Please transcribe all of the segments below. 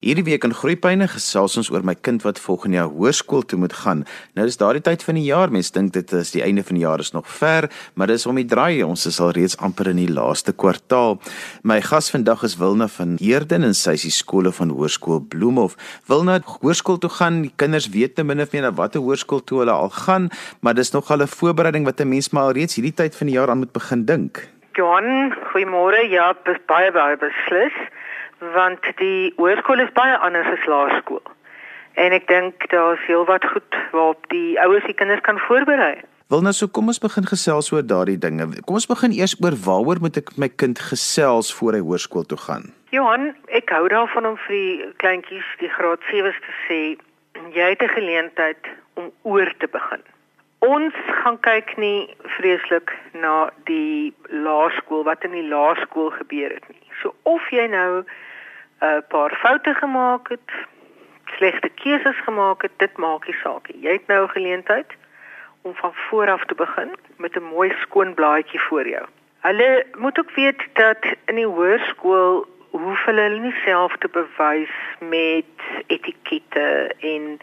Hierdie week in Groepyne gesels ons oor my kind wat volgende jaar hoërskool toe moet gaan. Nou dis daardie tyd van die jaar, mense dink dit is die einde van die jaar is nog ver, maar dis om die draai. Ons is al reeds amper in die laaste kwartaal. My gas vandag is Wilna van Heerden en sy is die skole van Hoërskool Bloemhof. Wilna hoërskool toe gaan, die kinders weet ten minste meer na watter hoërskool toe hulle al gaan, maar dis nog al 'n voorbereiding wat 'n mens maar reeds hierdie tyd van die jaar aan moet begin dink. Johan, goeiemôre. Ja, baie baie beslis want die hoërskool is baie anders as laerskool. En ek dink daar's heel wat goed waarop die ouers die kinders kan voorberei. Wil nou so kom ons begin gesels oor daardie dinge. Kom ons begin eers oor waaroor moet ek my kind gesels voor hy hoërskool toe gaan? Johan, ek hou daarvan om vir die kleintjies, die graad 7's te sê jy het 'n geleentheid om oor te begin. Ons gaan kyk nie vreeslik na die laerskool wat in die laerskool gebeur het nie. So of jy nou 'n paar foute gemaak het, slegte keuses gemaak het, dit maak nie saak nie. Jy het nou 'n geleentheid om van voor af te begin met 'n mooi skoon blaadjie voor jou. Hulle moet ook weet dat in die hoërskool hoef hulle nie self te bewys met etikette en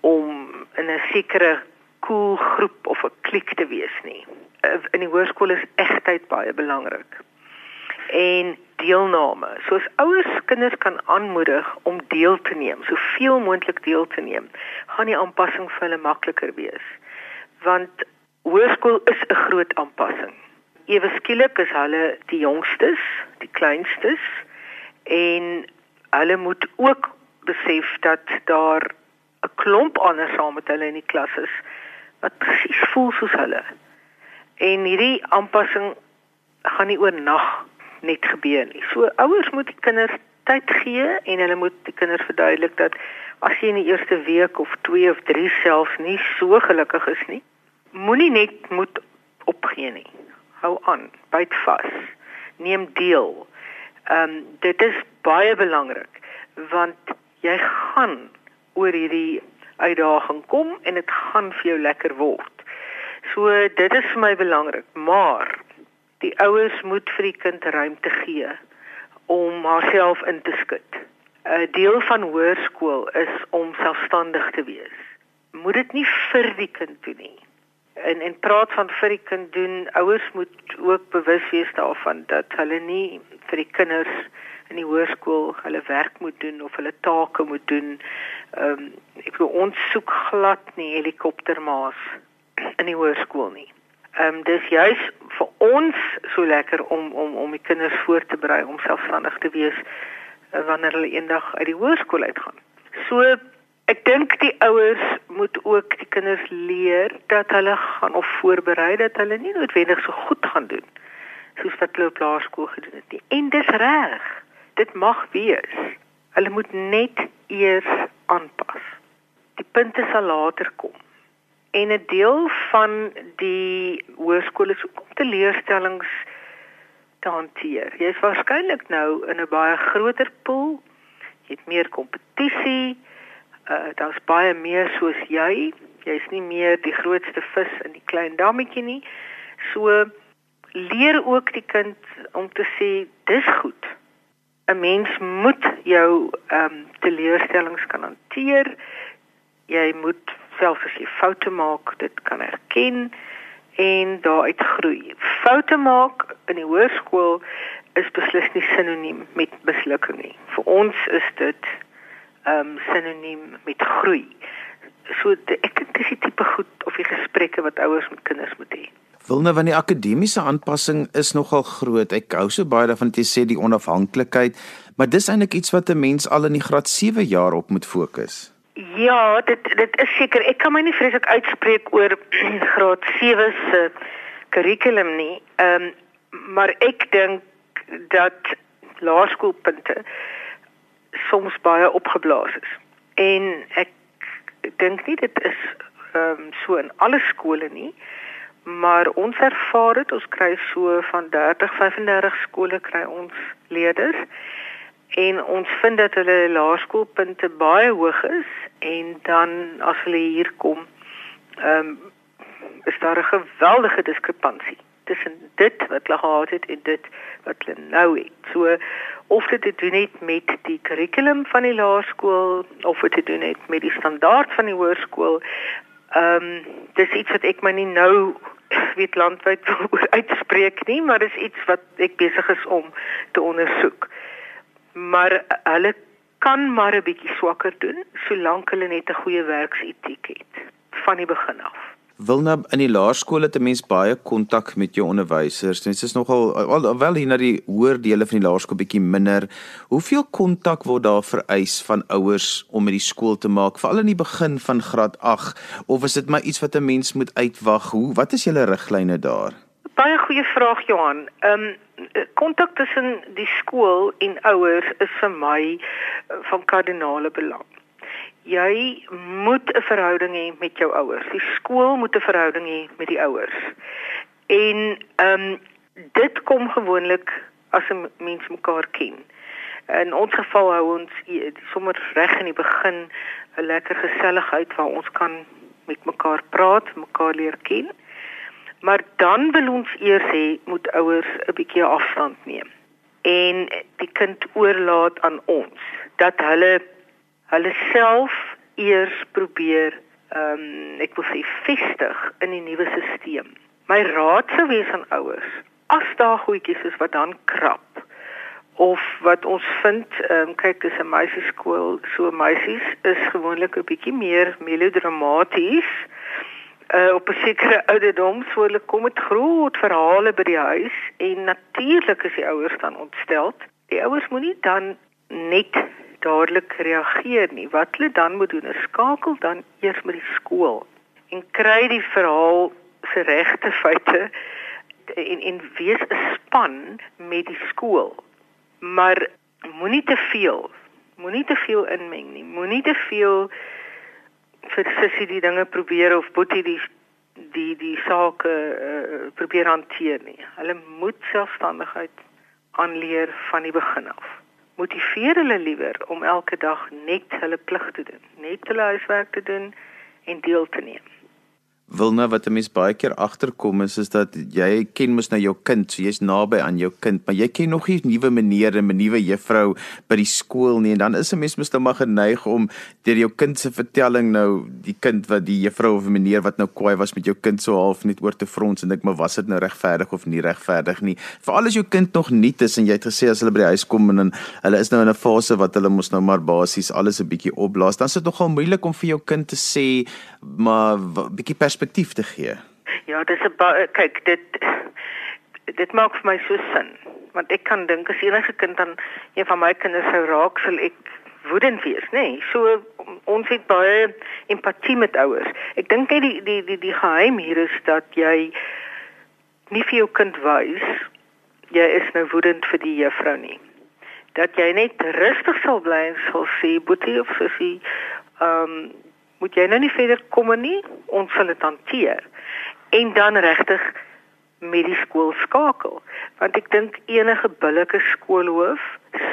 om in 'n sekere cool groep of 'n klik te wees nie. In die hoërskool is egtheid baie belangrik en deelname. Soos ouers kinders kan aanmoedig om deel te neem, soveel moontlik deel te neem, gaan die aanpassing vir hulle makliker wees. Want hoërskool is 'n groot aanpassing. Ewe skielik is hulle die jongstes, die kleinstes en hulle moet ook besef dat daar 'n klomp ander saam met hulle in die klas is wat presies voel soos hulle. En hierdie aanpassing gaan nie oornag net gebeur nie. So ouers moet die kinders tyd gee en hulle moet die kinders verduidelik dat as jy in die eerste week of 2 of 3 selfs nie so gelukkig is nie, moenie net moet opgee nie. Hou aan, byt vas. Neem deel. Ehm um, dit is baie belangrik want jy gaan oor hierdie uitdaging kom en dit gaan vir jou lekker word. So dit is vir my belangrik, maar die ouers moet vir die kind ruimte gee om haarself in te skud. 'n Deel van hoërskool is om selfstandig te wees. Moet dit nie vir die kind doen nie. En en praat van vir die kind doen, ouers moet ook bewus wees daarvan dat hulle nie vir die kinders in die hoërskool hulle werk moet doen of hulle take moet doen. Ehm um, ek wil ons soek glad nie helikoptermaas in die hoërskool nie. Ehm um, dis juis vir ons so lekker om om om die kinders voor te berei om selfstandig te wees uh, wanneer hulle eendag uit die hoërskool uitgaan. So ek dink die ouers moet ook die kinders leer dat hulle gaan of voorberei dat hulle nie noodwendig so goed gaan doen soos wat hulle op laerskool gedoen het nie. En dis reg. Dit mag wees. Hulle moet net eers aanpas. Die punte sal later kom. En 'n deel van die hoërskool is ook om te leerstellings te hanteer. Jy is waarskynlik nou in 'n baie groter pool. Jy het meer kompetisie. Uh daar's baie meer soos jy. Jy's nie meer die grootste vis in die klein dammetjie nie. So leer ook die kind om te sê dis goed. 'n Mens moet jou ehm um, teleurstellings kan hanteer. Jy moet selfs as jy foute maak, dit kan erken en daaruit groei. Foute maak in die hoërskool is beslis nie sinoniem met mislukking nie. Vir ons is dit ehm um, sinoniem met groei. So de, ek dink dis die tipe goed of die gesprekke wat ouers met kinders moet hê. Wilne van die akademiese aanpassing is nogal groot. Ek hou so baie daarvan jy sê die onafhanklikheid, maar dis eintlik iets wat 'n mens al in die graad 7 jaar op moet fokus. Ja, dit dit is seker. Ek kan my nie vreeslik uitspreek oor graad 7 se kurrikulum nie. Ehm um, maar ek dink dat laerskoolpunte soms baie opgeblaas is. En ek dink nie dit is ehm um, so in alle skole nie. Maar ons ervaar dit, ons kry so van 30, 35 skole kry ons leerders en ons vind dat hulle laerskoolpunte baie hoog is en dan as hulle hier kom, ehm um, is daar 'n geweldige diskrepansie tussen dit wat hulle gehad het en dit wat hulle nou het. So of dit te doen het met die kurrikulum van die laerskool of dit te doen het met die standaard van die hoërskool. Ehm um, dis iets wat ek my nie nou weet landwyd oor uitspreek nie, maar dis iets wat ek besig is om te ondersoek. Maar hulle kan maar 'n bietjie swakker doen solank hulle net 'n goeie werksetiek het van die begin af. Wilna in die laerskool het 'n mens baie kontak met jou onderwysers. Dit is nogal alhoewel hier na die hoër dele van die laerskool bietjie minder. Hoeveel kontak word daar vereis van ouers om met die skool te maak, veral in die begin van graad 8 of is dit maar iets wat 'n mens moet uitwag? Hoe wat is julle riglyne daar? Baie goeie vraag Johan. Ehm um, kontak tussen die skool en ouers is vir my eh, van kardinale belang jy moet 'n verhouding hê met jou ouers. Die skool moet 'n verhouding hê met die ouers. En ehm um, dit kom gewoonlik as 'n mens mekaar ken. In ons geval hou ons sommer reg in die begin 'n lekker geselligheid waar ons kan met mekaar praat, mekaar leer ken. Maar dan wil ons eers hê moet ouers 'n bietjie afstand neem en die kind oorlaat aan ons dat hulle hulle self eers probeer ehm um, ek wil sê vestig in die nuwe stelsel. My raad sou wees aan ouers, as daar goedjies is wat dan krap of wat ons vind, ehm um, kyk dis 'n meisieskool, so meisies is gewoonlik 'n bietjie meer melodramaties. Uh, op 'n sekere ouderdom sou hulle kom met groot verhale by die huis en natuurlik is die ouers dan ontstel. Die ouers moenie dan net dadelik reageer nie. Wat hulle dan moet doen is skakel dan eers met die skool en kry die verhaal se regte feite en en wees 'n span met die skool. Maar moenie te veel moenie te veel inmeng nie. Moenie te veel vir sissie die dinge probeer of boetie die die die sake uh, probeer hanteer nie. Hulle moet selfstandigheid aanleer van die begin af motiveer hulle liewer om elke dag net hulle plig te doen, net hulle huiswerk te doen en deel te neem. Wilna wat 'n mens baie keer agterkom is is dat jy ken mos nou jou kind, so jy's naby aan jou kind, maar jy ken nog nie nuwe meneere en nuwe juffrou by die skool nie en dan is 'n mens mos nou maar geneig om deur jou kind se vertelling nou die kind wat die juffrou of meneer wat nou kwaai was met jou kind so half net oor te frons en dink maar was dit nou regverdig of nie regverdig nie. Veral as jou kind nog nuut is en jy het gesê as hulle by die huis kom en dan hulle is nou in 'n fase wat hulle mos nou maar basies alles 'n bietjie opblaas, dan is dit nogal moeilik om vir jou kind te sê maar bietjie perspektief te gee. Ja, dis 'n kyk dit dit maak vir my so sin want ek kan dink as enige kind dan een van my kinders sou raak sal ek woedend wees, nê? Nee, so ons het baie empatie met ouers. Ek dink net die die die die geheim hier is dat jy nie vir jou kind wys jy is nou woedend vir die juffrou nie. Dat jy net rustig sal bly en sal sê boetie of sussie, ehm um, moet jy nou nie verder kom nie, ons sal dit hanteer. En dan regtig met die skool skakel, want ek dink enige billike skoolhoof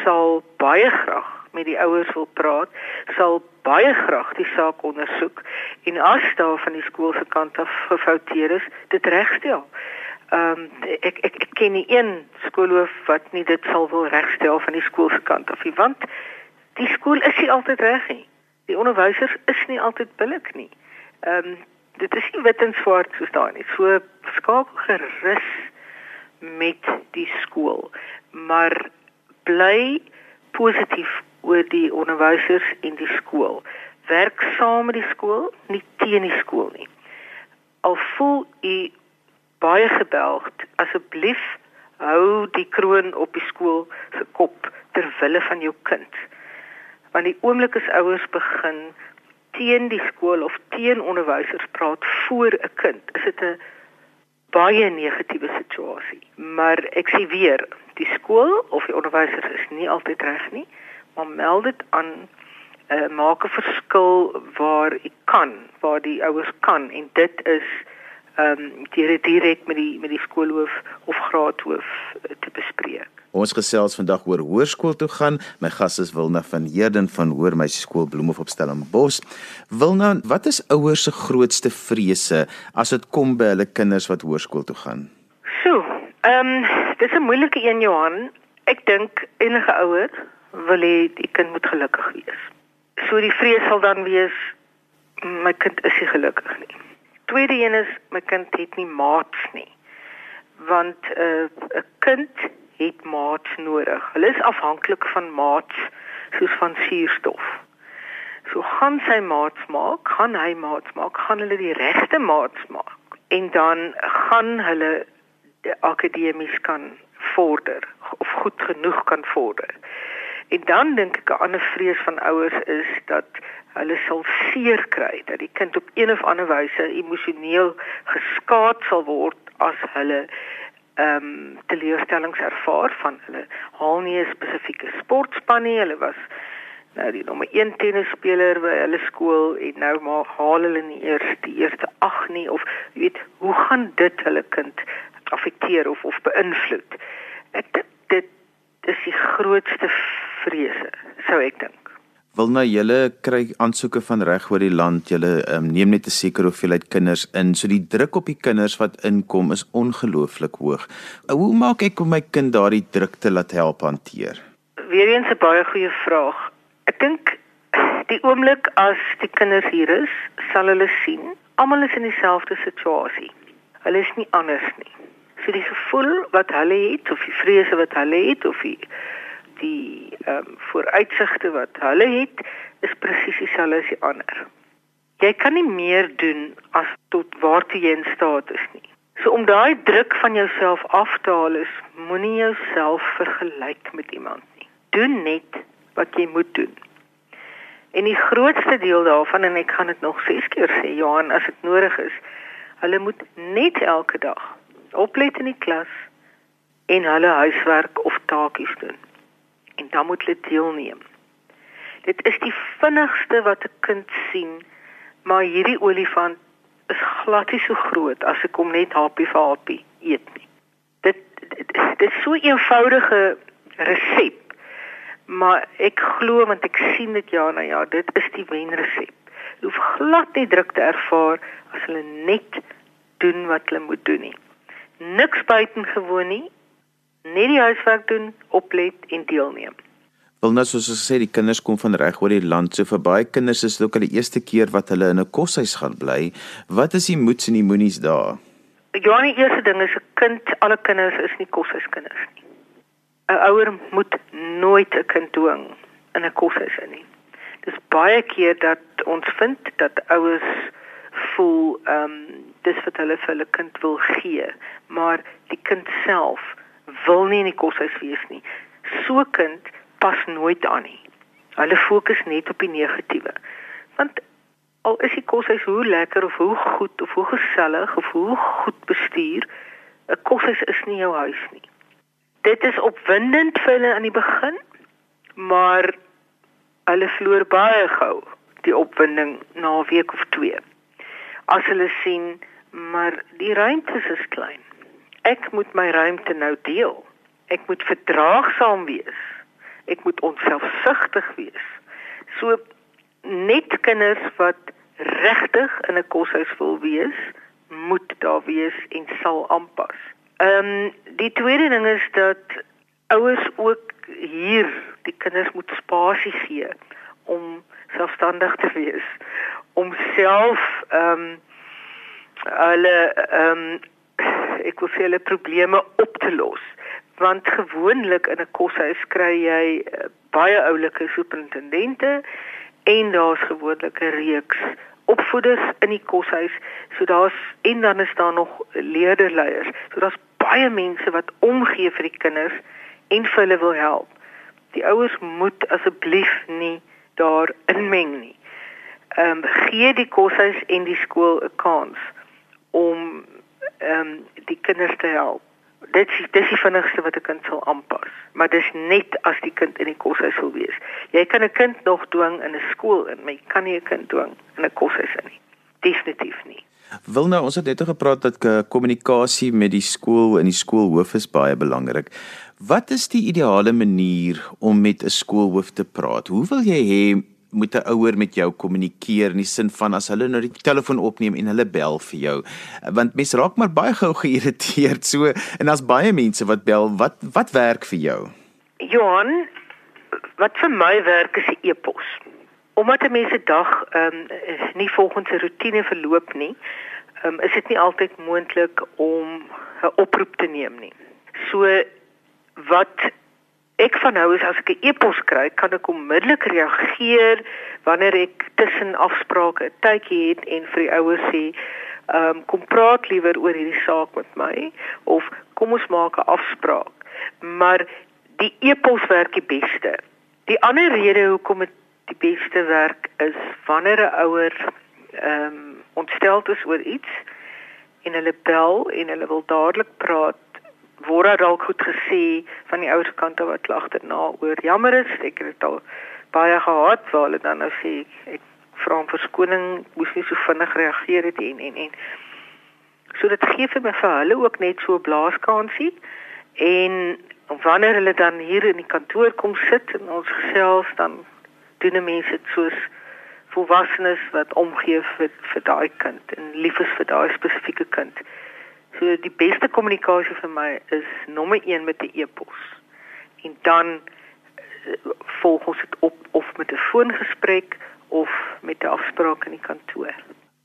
sal baie graag met die ouers wil praat, sal baie graag die saak ondersoek en as daar van die skool se kant af gefouteer is, dit regstel. Ehm um, ek, ek ek ken nie een skoolhoof wat nie dit sal wil regstel van die skool se kant af nie, want die skool is nie altyd reg nie die onderwysers is nie altyd billik nie. Ehm um, dit is nie wit en swart soos daai nie. So skakel gerus met die skool, maar bly positief oor die onderwysers en die skool. Werk saam met die skool, nie teen die skool nie. Al voel u baie gebelgd, asseblief hou die kroon op die skool se kop ter wille van jou kind want die oomblik as ouers begin teen die skool of teen onderwysers praat voor 'n kind, is dit 'n baie negatiewe situasie. Maar ek sê weer, die skool of die onderwysers is nie altyd reg nie, maar meld dit aan uh, maak 'n verskil waar u kan, waar die ouers kan en dit is ehm um, direk met die met die skoolhoof of graadhoof uh, te bespreek. Ons gesels vandag oor hoërskool toe gaan. My gas is Wilna van Heerden van Hoërmeisie Skool Bloemhof op Stellenbosch. Wilna, wat is ouers se grootste vrese as dit kom by hulle kinders wat hoërskool toe gaan? So, Ehm um, dis 'n moeilike een Johan. Ek dink enige ouer wil hê die kind moet gelukkig wees. So die vrees sal dan wees my kind is nie gelukkig nie. Tweede een is my kind het nie maats nie. Want 'n uh, kind het maats nodig. Hulle is afhanklik van maats soos van suurstof. So gaan sy maats maak, gaan hy maats maak, gaan hulle die regte maats maak en dan gaan hulle akademies kan vorder of goed genoeg kan vorder. En dan dink ek 'n ander vrees van ouers is dat hulle sal seer kry dat die kind op een of ander wyse emosioneel geskaad sal word as hulle ehm um, teleurstellings ervaar van hulle haal nie 'n spesifieke sportspan nie hulle was nou die nommer 1 tennisspeler by hulle skool en nou maar haal hulle nie eers die eerste 8 nie of jy weet hoe gaan dit hulle kind affekteer of of beïnvloed ek dit dit is die grootste vrese, sou ek dink. Wil nou julle kry aansoeke van reg oor die land, julle um, neem net 'n sekere hoeveelheid kinders in, so die druk op die kinders wat inkom is ongelooflik hoog. Hoe maak ek om my kind daardie druk te laat help hanteer? Weereens 'n baie goeie vraag. Ek dink die oomblik as die kinders hier is, sal hulle sien almal is in dieselfde situasie. Hulle is nie anders nie. So die gevoel wat hulle het of die vrese wat hulle het of die die ehm um, vooruitsigte wat hulle het is presies dieselfde as die ander. Jy kan nie meer doen as tot waartoe jy in staat is nie. So om daai druk van jouself af te haal is moenie jouself vergelyk met iemand nie. Doen net wat jy moet doen. En die grootste deel daarvan en ek gaan dit nog 6 keer sê Johan as dit nodig is, hulle moet net elke dag oplet in die klas en hulle huiswerk of taakies doen en dan moet hulle deelneem. Dit is die vinnigste wat 'n kind sien, maar hierdie olifant is glad nie so groot as ek hom net happie vir happie eet nie. Dit dit, dit is so 'n eenvoudige resep. Maar ek glo want ek sien dit ja na ja, dit is die wenresep. Jy hoef glad nie druk te ervaar as hulle net doen wat hulle moet doen nie. Niks buitengewoon nie, net die huiswerk doen, oplet en deelneem. Wel nou soos ons sê die kinders kom van reg oor die land. So vir baie kinders is dit ook al die eerste keer wat hulle in 'n koshuis gaan bly. Wat is die moets en die moenies daar? Ja, die eerste ding is 'n kind, alle kinders is nie koshuiskinders nie. 'n Ouer moet nooit 'n kind dwing in 'n koshuis in nie. Dis baie keer dat ons vind dat ouers voel ehm um, dis wat hulle vir hulle kind wil gee, maar die kind self wil nie in die koshuis wees nie. So kind pas nooit aan nie. Hulle fokus net op die negatiewe. Want al is die koshuis hoe lekker of hoe goed of hoe gesellig of hoe goed bestuur, 'n koshuis is nie jou huis nie. Dit is opwindend vir hulle aan die begin, maar hulle verloor baie gou die opwinding na 'n week of twee. As hulle sien maar die ruimtes is klein ek moet my ruimte nou deel. Ek moet verdraagsaam wees. Ek moet onselfsugtig wees. So net kinders wat regtig in 'n koshuis wil wees, moet daar wees en sal aanpas. Ehm um, die tweede ding is dat ouers ook hier die kinders moet spasie gee om selfstandig te wees, om self ehm um, hulle ehm um, ek wil sê hulle probleme op te los. Want gewoonlik in 'n koshuis kry jy uh, baie oulike superintendente en daar's gewoonlik 'n reeks opvoeders in die koshuis. So daar's en dan is daar nog leerderleiers. So daar's baie mense wat omgee vir die kinders en vir hulle wil help. Die ouers moet asseblief nie daar inmeng nie. Ehm um, gee die koshuis en die skool 'n kans om ehm um, die kinders te help. Dit is dis die vinnigste wat 'n kind sal aanpas, maar dis net as die kind in die koshuis wil wees. Jy kan 'n kind nog dwing in 'n skool in, maar jy kan nie 'n kind dwing in 'n koshuis in nie. Definitief nie. Wil nou ons het net gepraat dat kommunikasie met die skool en die skoolhoof is baie belangrik. Wat is die ideale manier om met 'n skoolhoof te praat? Hoe wil jy hê moet 'n ouer met jou kommunikeer in die sin van as hulle nou die telefoon opneem en hulle bel vir jou? Want mense raak maar baie gou geïrriteerd so en daar's baie mense wat bel. Wat wat werk vir jou? Johan, wat vir my werk is die e-pos. Omdat mense dag ehm um, nie volgens 'n rotine verloop nie, um, is dit nie altyd moontlik om 'n oproep te neem nie. So wat ek van nou is as ek 'n e-pos kry, kan ek onmiddellik reageer wanneer ek tussen afsprake 'n tydjie het en vir die ouers sê, ehm um, kom praat liewer oor hierdie saak met my of kom ons maak 'n afspraak. Maar die e-pos werk die beste. Die ander rede hoekom dit die beste werk is wanneer 'n ouer ehm um, ontstel is oor iets en hulle bel en hulle wil dadelik praat word daar dalk goed gesê van die ouers kant af wat klagter na oor jammer is. Ek het dit al baie gehad waar hulle dan nou sê ek vra om verskoning moes nie so vinnig reageer het en en en. So dit gee vir my vir hulle ook net so 'n blaaskansie en wanneer hulle dan hier in die kantoor kom sit en ons gesels dan doen mense dit soos volwassenes wat omgee vir vir daai kind en lief is vir daai spesifieke kind. So die beste kommunikasie vir my is nommer 1 met 'n e-pos. En dan uh, volg ons dit op of met 'n foongesprek of met 'n afspraak in die kantoor.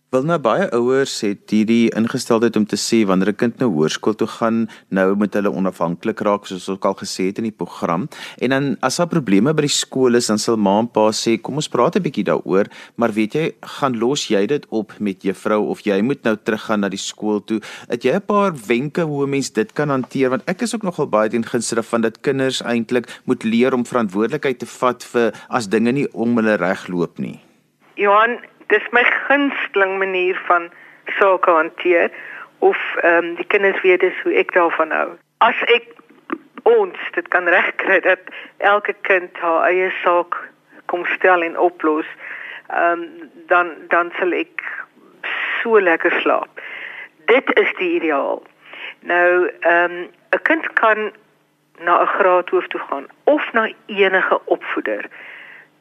Wel nou baie ouers het hierdie ingesteldheid om te sê wanneer 'n kind nou hoërskool toe gaan, nou moet hulle onafhanklik raak soos ons al gesê het in die program. En dan as daar probleme by die skool is, dan sal ma en pa sê, "Kom ons praat 'n bietjie daaroor." Maar weet jy, gaan los jy dit op met juffrou of jy moet nou teruggaan na die skool toe? Het jy 'n paar wenke hoe 'n mens dit kan hanteer want ek is ook nogal baie teen ginsere van dat kinders eintlik moet leer om verantwoordelikheid te vat vir as dinge nie om hulle reg loop nie. Johan, dis my gunsteling manier van sake hanteer of ehm um, die kinders weet dis hoe ek daarvan hou. As ek ons dit kan regkry dat elke kind haar eie saak kom stel en oplos, ehm um, dan dan sal ek so lekker slaap. Dit is die ideaal. Nou ehm um, 'n kind kan na 'n graadhoof toe gaan of na enige opvoeder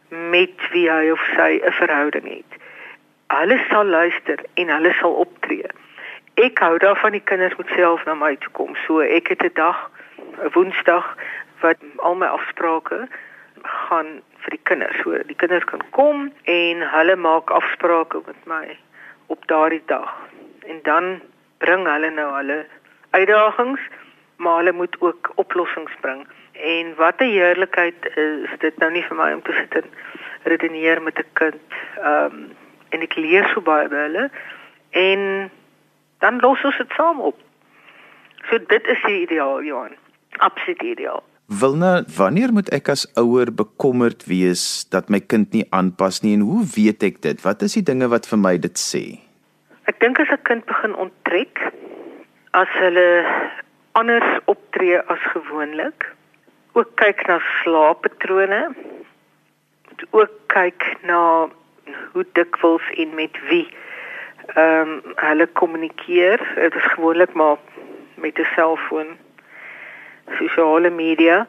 met wie hy of sy 'n verhouding het hulle sal luister en hulle sal optree. Ek hou daarvan die kinders moet self na my toe kom. So ek het 'n dag, 'n Woensdag wat al my afsprake gaan vir die kinders. So die kinders kan kom en hulle maak afsprake met my op daardie dag. En dan bring hulle nou hulle uitdagings, maar hulle moet ook oplossings bring. En wat 'n heerlikheid is dit nou nie vir my om te sit en redeneer met 'n kind. Ehm um, en ek leer so baie by hulle en dan los ons dit saam op. So dit is die ideaal, Johan. Absoluut ideaal. Wilna, wanneer moet ek as ouer bekommerd wees dat my kind nie aanpas nie en hoe weet ek dit? Wat is die dinge wat vir my dit sê? Ek dink as 'n kind begin onttrek, as hulle anders optree as gewoonlik, ook kyk na slaappatrone, ook kyk na hoe dikwels en met wie ehm um, hulle kommunikeer. Dit is gewoonlik maar met 'n selfoon, sosiale media.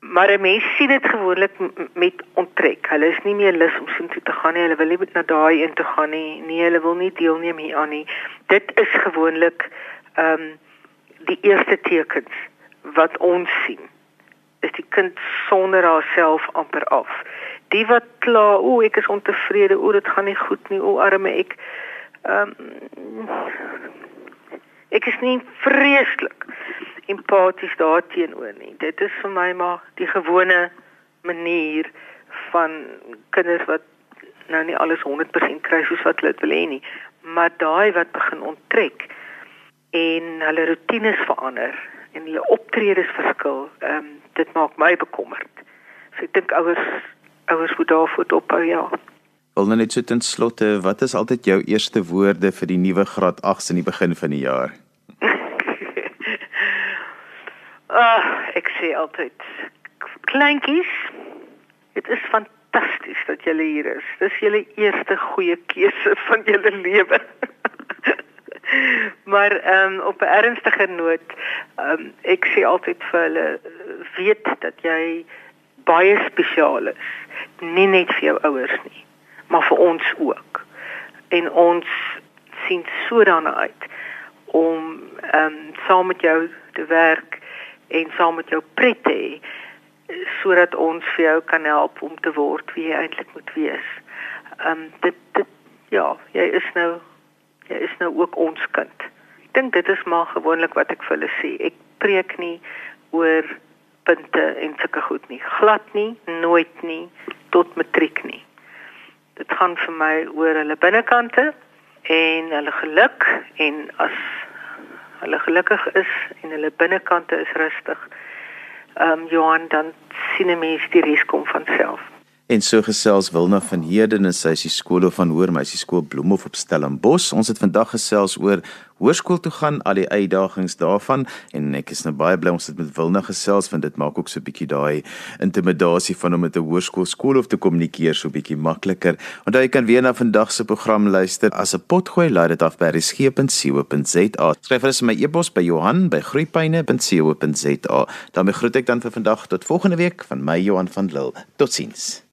Maar 'n mens sien dit gewoonlik met onttrek. Hulle is nie meer lus om soontoe te gaan nie. Hulle wil nie na daai een toe gaan nie. Nee, hulle wil nie deelneem hier aan nie. Dit is gewoonlik ehm um, die eerste tekens wat ons sien. Is die kind sonder haarself amper af die wat kla, o, ek is ontevrede, o, dit gaan nie goed nie, o, arme ek. Ehm um, ek is nie vreeslik empaties daarteenoor nie. Dit is vir my maar die gewone manier van kinders wat nou nie alles 100% kry soos wat hulle wil hê nie, maar daai wat begin onttrek en hulle rotines verander en hulle optredes verskil, ehm um, dit maak my bekommerd. So ek dink ouers ouers moet daarvoor ophou ja. Wil nou net so ten slotte, wat is altyd jou eerste woorde vir die nuwe graad 8s in die begin van die jaar? Ah, uh, ek sê altyd kleintjies. Dit is fantasties dat julle hier is. Dis julle eerste goeie keuse van julle lewe. maar ehm um, op 'n ernstiger noot, ehm um, ek sê altyd vir hulle weet dat jy baie spesiaal is nie net vir jou ouers nie, maar vir ons ook. En ons sien so daarna uit om ehm um, saam met jou te werk en saam met jou pret te hê sodat ons vir jou kan help om te word wie jy eintlik moet wees. Ehm um, dit dit ja, jy is nou jy is nou ook ons kind. Ek dink dit is maar gewoonlik wat ek vir hulle sê. Ek preek nie oor punte en sulke goed nie. Glad nie, nooit nie tot matriek nie. Dit gaan vir my oor hulle binnekante en hulle geluk en as hulle gelukkig is en hulle binnekante is rustig. Ehm um, Johan dan sien mens die res kom van self. En so gesels Wilna van Heden en sy is die skool van Hoër Meisieskool Bloemhof op Stellenbosch. Ons het vandag gesels oor hoërskool toe gaan, al die uitdagings daarvan en ek is nou baie bly ons het met Wilna gesels want dit maak ook so 'n bietjie daai intimidasie van om met 'n hoërskool skool of te kommunikeer so 'n bietjie makliker. Onthou jy kan weer na vandag se program luister as 'n potgooi laai dit af by resgep.co.za. Skryf vir my e-pos by Johan by groeipyne.co.za. daarmee groet ek dan vir vandag tot volgende week van my Johan van Lille. Totsiens.